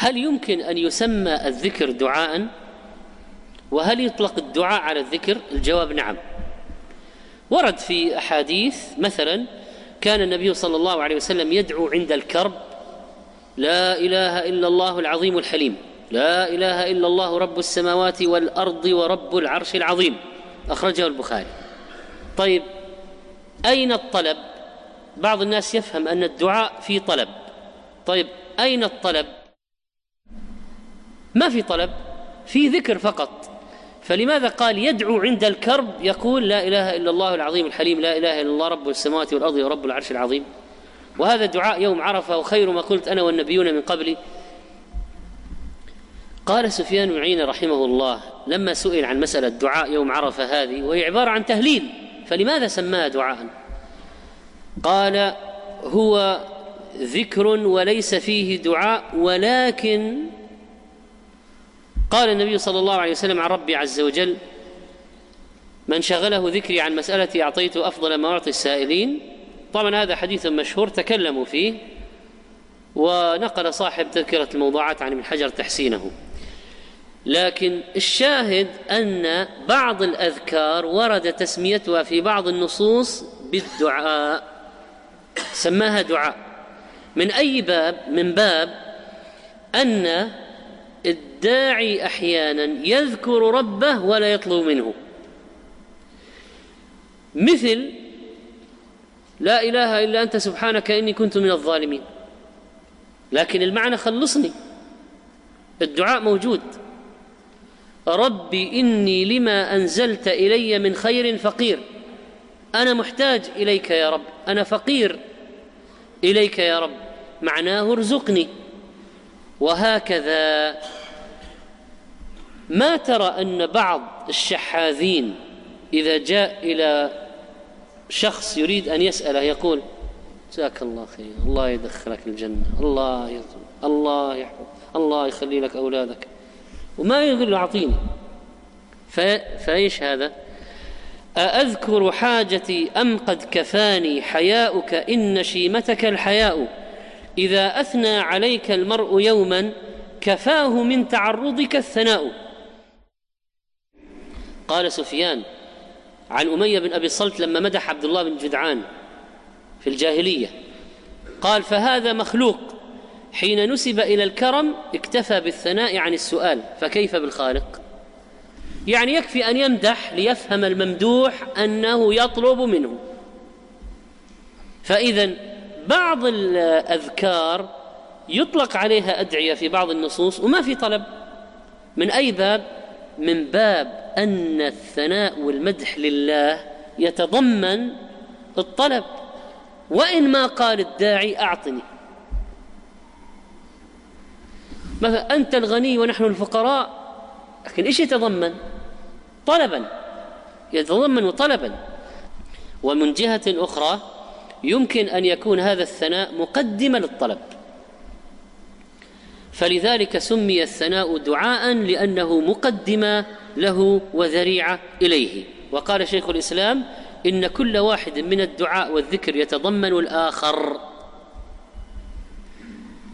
هل يمكن أن يسمى الذكر دعاء؟ وهل يطلق الدعاء على الذكر؟ الجواب نعم. ورد في أحاديث مثلا كان النبي صلى الله عليه وسلم يدعو عند الكرب لا إله إلا الله العظيم الحليم لا إله إلا الله رب السماوات والأرض ورب العرش العظيم. أخرجه البخاري. طيب أين الطلب؟ بعض الناس يفهم أن الدعاء في طلب. طيب أين الطلب؟ ما في طلب في ذكر فقط. فلماذا قال يدعو عند الكرب؟ يقول لا إله إلا الله العظيم الحليم لا إله إلا الله رب السماوات والأرض ورب العرش العظيم. وهذا دعاء يوم عرفة وخير ما قلت أنا والنبيون من قبلي. قال سفيان بن عيينة رحمه الله لما سئل عن مسألة دعاء يوم عرفة هذه وهي عبارة عن تهليل فلماذا سماها دعاء؟ قال هو ذكر وليس فيه دعاء ولكن قال النبي صلى الله عليه وسلم عن ربي عز وجل من شغله ذكري عن مسألتي أعطيته أفضل ما أعطي السائلين. طبعا هذا حديث مشهور تكلموا فيه ونقل صاحب تذكرة الموضوعات عن ابن حجر تحسينه. لكن الشاهد أن بعض الأذكار ورد تسميتها في بعض النصوص بالدعاء سماها دعاء. من أي باب؟ من باب أن الداعي أحيانا يذكر ربه ولا يطلب منه. مثل لا إله إلا أنت سبحانك إني كنت من الظالمين. لكن المعنى خلصني. الدعاء موجود. ربي إني لما أنزلت إلي من خير فقير. أنا محتاج إليك يا رب. أنا فقير إليك يا رب. معناه ارزقني. وهكذا. ما ترى أن بعض الشحاذين إذا جاء إلى شخص يريد أن يسأله يقول جزاك الله خير الله يدخلك الجنة الله يرزق الله يحفظ الله يخلي لك أولادك. وما يقول له اعطيني فإيش هذا؟ أأذكر حاجتي أم قد كفاني حياؤك إن شيمتك الحياء. إذا أثنى عليك المرء يوما كفاه من تعرضك الثناء. قال سفيان عن أمية بن أبي الصلت لما مدح عبد الله بن جدعان في الجاهلية. قال فهذا مخلوق. حين نسب إلى الكرم اكتفى بالثناء عن السؤال فكيف بالخالق؟ يعني يكفي أن يمدح ليفهم الممدوح أنه يطلب منه. فاذا بعض الأذكار يطلق عليها أدعية في بعض النصوص وما في طلب. من أي باب؟ من باب أن الثناء والمدح لله يتضمن الطلب. وإن ما قال الداعي أعطني. مثلا أنت الغني ونحن الفقراء لكن إيش يتضمن؟ طلبا. يتضمن طلبا. ومن جهة أخرى يمكن أن يكون هذا الثناء مقدمه للطلب. فلذلك سمي الثناء دعاء لأنه مقدمه له وذريعه إليه. وقال شيخ الإسلام إن كل واحد من الدعاء والذكر يتضمن الآخر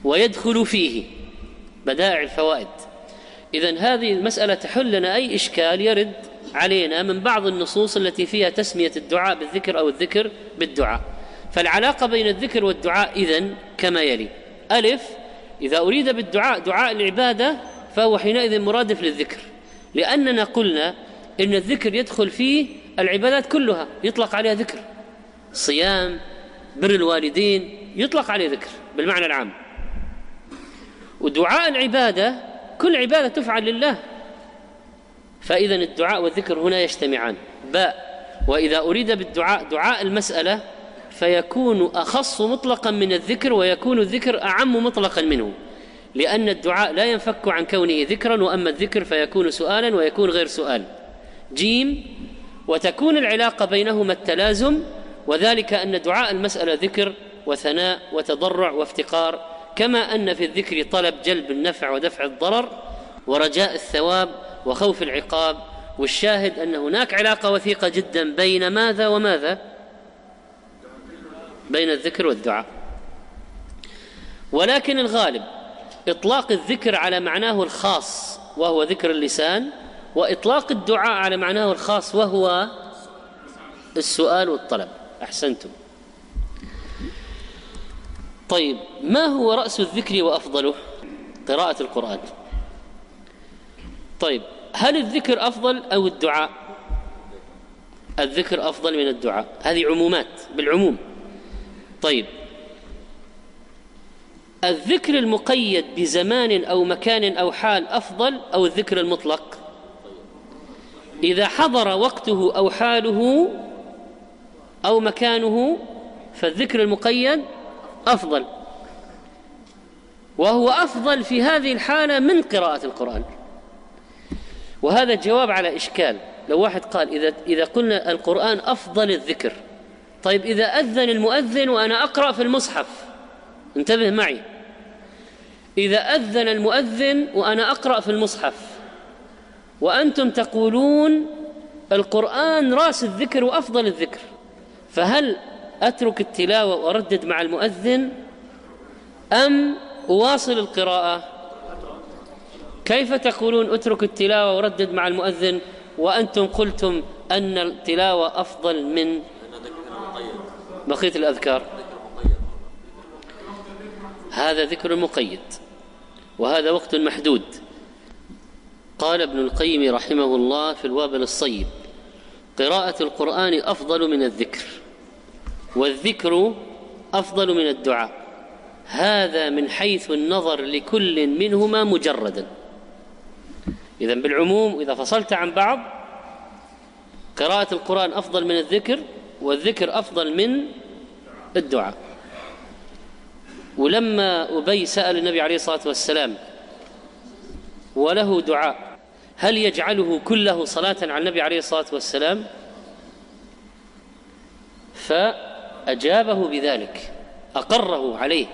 ويدخل فيه. بدائع الفوائد. اذا هذه المسألة تحل لنا أي إشكال يرد علينا من بعض النصوص التي فيها تسمية الدعاء بالذكر أو الذكر بالدعاء. فالعلاقة بين الذكر والدعاء إذن كما يلي. ألف إذا أريد بالدعاء دعاء العبادة فهو حينئذ مرادف للذكر. لأننا قلنا إن الذكر يدخل فيه العبادات كلها يطلق عليها ذكر. صيام بر الوالدين يطلق عليه ذكر بالمعنى العام. ودعاء العبادة كل عبادة تفعل لله. فإذا الدعاء والذكر هنا يجتمعان. باء وإذا أريد بالدعاء دعاء المسألة فيكون أخص مطلقا من الذكر ويكون الذكر أعم مطلقا منه لأن الدعاء لا ينفك عن كونه ذكرا وأما الذكر فيكون سؤالا ويكون غير سؤال. جيم وتكون العلاقة بينهما التلازم وذلك أن دعاء المسألة ذكر وثناء وتضرع وافتقار كما أن في الذكر طلب جلب النفع ودفع الضرر ورجاء الثواب وخوف العقاب والشاهد أن هناك علاقة وثيقة جدا بين ماذا وماذا؟ بين الذكر والدعاء. ولكن الغالب إطلاق الذكر على معناه الخاص وهو ذكر اللسان وإطلاق الدعاء على معناه الخاص وهو السؤال والطلب. أحسنتم. طيب ما هو رأس الذكر وأفضله؟ قراءة القرآن. طيب هل الذكر أفضل أو الدعاء؟ الذكر أفضل من الدعاء. هذه عمومات بالعموم. طيب. الذكر المقيد بزمان أو مكان أو حال أفضل أو الذكر المطلق؟ إذا حضر وقته أو حاله أو مكانه فالذكر المقيد أفضل. وهو أفضل في هذه الحالة من قراءة القرآن. وهذا جواب على إشكال. لو واحد قال إذا إذا قلنا القرآن أفضل الذكر طيب إذا أذن المؤذن وأنا أقرأ في المصحف. انتبه معي. إذا أذن المؤذن وأنا أقرأ في المصحف. وأنتم تقولون القرآن راس الذكر وأفضل الذكر. فهل أترك التلاوة وأردد مع المؤذن؟ أم أواصل القراءة؟ كيف تقولون أترك التلاوة وردد مع المؤذن؟ وأنتم قلتم أن التلاوة أفضل من بقية الأذكار. هذا ذكر مقيد وهذا وقت محدود. قال ابن القيم رحمه الله في الوابل الصيب قراءة القرآن أفضل من الذكر والذكر أفضل من الدعاء. هذا من حيث النظر لكل منهما مجردا. إذا بالعموم إذا فصلت عن بعض قراءة القرآن أفضل من الذكر والذكر أفضل من الدعاء. ولما أبي سأل النبي عليه الصلاة والسلام وله دعاء هل يجعله كله صلاة على النبي عليه الصلاة والسلام؟ فأجابه بذلك أقره عليه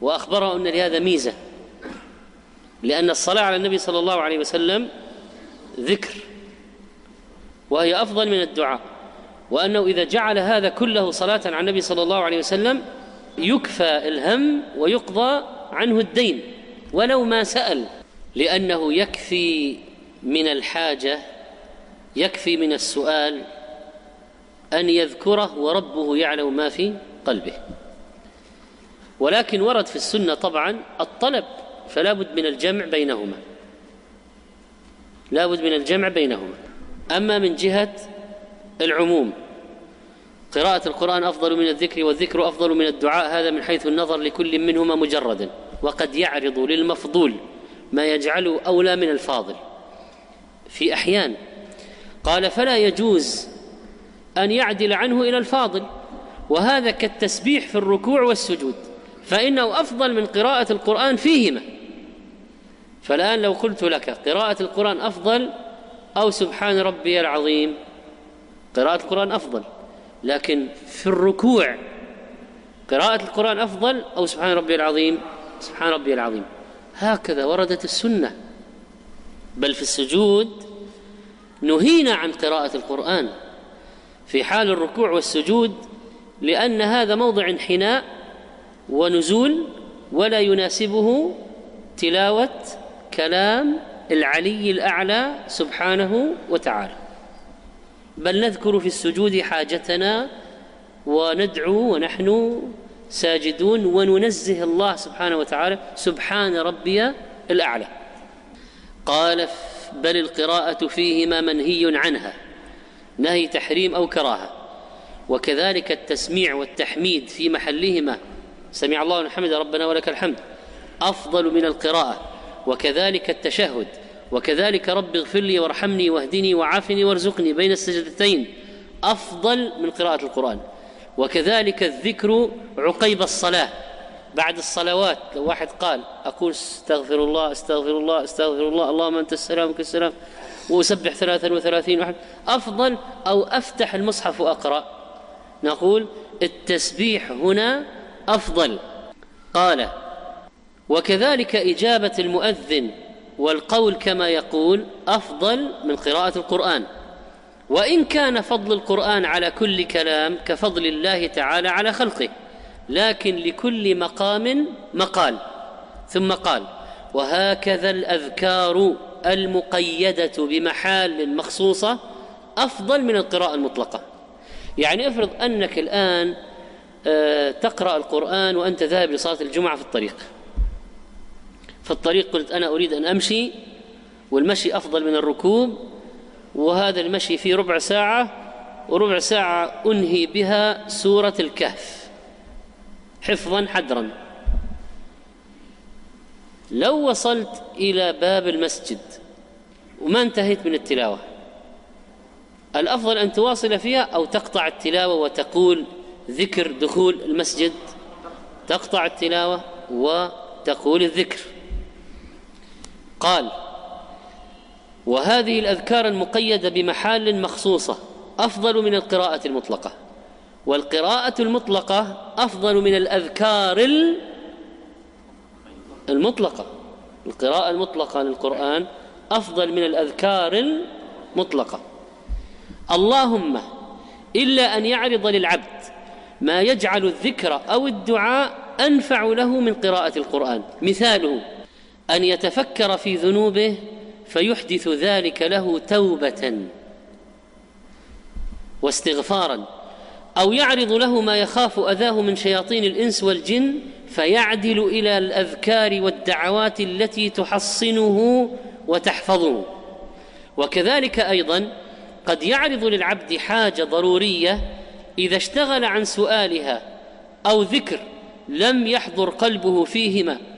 وأخبره أن لهذا ميزة لأن الصلاة على النبي صلى الله عليه وسلم ذكر وهي أفضل من الدعاء. وأنه إذا جعل هذا كله صلاة على النبي صلى الله عليه وسلم يكفى الهم ويقضى عنه الدين. ولو ما سأل لأنه يكفي من الحاجة يكفي من السؤال أن يذكره وربه يعلم ما في قلبه. ولكن ورد في السنة طبعا الطلب فلا بد من الجمع بينهما. لا بد من الجمع بينهما. أما من جهة العموم. قراءة القرآن أفضل من الذكر والذكر أفضل من الدعاء هذا من حيث النظر لكل منهما مجردا وقد يعرض للمفضول ما يجعله أولى من الفاضل. في أحيان قال فلا يجوز أن يعدل عنه إلى الفاضل وهذا كالتسبيح في الركوع والسجود فإنه أفضل من قراءة القرآن فيهما. فالآن لو قلت لك قراءة القرآن أفضل أو سبحان ربي العظيم قراءة القرآن أفضل لكن في الركوع قراءة القرآن أفضل أو سبحان ربي العظيم؟ سبحان ربي العظيم. هكذا وردت السنة. بل في السجود نهينا عن قراءة القرآن. في حال الركوع والسجود لأن هذا موضع انحناء ونزول ولا يناسبه تلاوة كلام العلي الأعلى سبحانه وتعالى. بل نذكر في السجود حاجتنا وندعو ونحن ساجدون وننزه الله سبحانه وتعالى سبحان ربي الأعلى. قال بل القراءة فيهما منهي عنها نهي تحريم أو كراهة. وكذلك التسميع والتحميد في محلهما. سمع الله الحمد ربنا ولك الحمد. أفضل من القراءة. وكذلك التشهد. وكذلك رب اغفر لي وارحمني واهدني وعافني وارزقني بين السجدتين أفضل من قراءة القرآن. وكذلك الذكر عقيب الصلاة. بعد الصلوات لو واحد قال أقول استغفر الله استغفر الله استغفر الله اللهم أنت السلام وك السلام. وأسبح ثلاثا وثلاثين واحد. أفضل أو أفتح المصحف وأقرأ. نقول التسبيح هنا أفضل. قال وكذلك إجابة المؤذن. والقول كما يقول أفضل من قراءة القرآن. وإن كان فضل القرآن على كل كلام كفضل الله تعالى على خلقه لكن لكل مقام مقال. ثم قال وهكذا الأذكار المقيدة بمحال مخصوصة أفضل من القراءة المطلقة. يعني افرض أنك الآن آه، تقرأ القرآن وأنت ذاهب لصلاة الجمعة في الطريق. في الطريق قلت أنا أريد أن أمشي والمشي أفضل من الركوب وهذا المشي في ربع ساعة وربع ساعة أنهي بها سورة الكهف. حفظا حدرا لو وصلت إلى باب المسجد وما انتهيت من التلاوة الأفضل أن تواصل فيها أو تقطع التلاوة وتقول ذكر دخول المسجد تقطع التلاوة وتقول الذكر. قال وهذه الأذكار المقيدة بمحال مخصوصة أفضل من القراءة المطلقة والقراءة المطلقة أفضل من الأذكار المطلقة. القراءة المطلقة للقرآن أفضل من الأذكار المطلقة. اللهم إلا أن يعرض للعبد ما يجعل الذكر أو الدعاء أنفع له من قراءة القرآن. مثاله أن يتفكر في ذنوبه فيحدث ذلك له توبة واستغفارا. أو يعرض له ما يخاف أذاه من شياطين الإنس والجن فيعدل إلى الأذكار والدعوات التي تحصنه وتحفظه. وكذلك أيضا قد يعرض للعبد حاجة ضرورية إذا اشتغل عن سؤالها أو ذكر لم يحضر قلبه فيهما.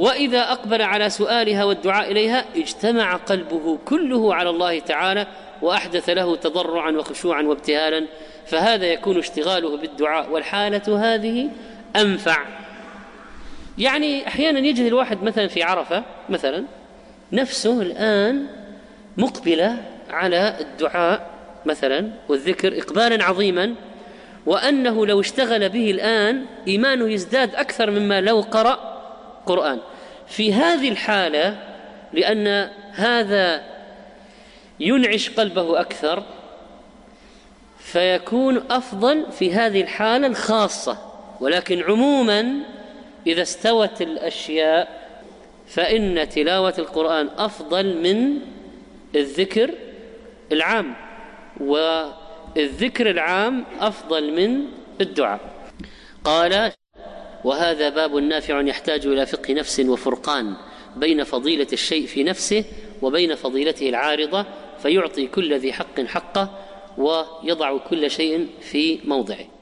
وإذا أقبل على سؤالها والدعاء إليها اجتمع قلبه كله على الله تعالى وأحدث له تضرعا وخشوعا وابتهالا فهذا يكون اشتغاله بالدعاء. والحالة هذه أنفع. يعني أحيانا يجد الواحد مثلا في عرفة مثلا نفسه الآن مقبلة على الدعاء مثلا والذكر اقبالا عظيما وأنه لو اشتغل به الآن إيمانه يزداد أكثر مما لو قرأ قران في هذه الحالة لأن هذا ينعش قلبه أكثر فيكون أفضل في هذه الحالة الخاصة. ولكن عموما إذا استوت الأشياء فإن تلاوة القرآن أفضل من الذكر العام. والذكر العام أفضل من الدعاء. قال وهذا باب نافع يحتاج إلى فقه نفس وفرقان بين فضيلة الشيء في نفسه وبين فضيلته العارضة فيعطي كل ذي حق حقه ويضع كل شيء في موضعه.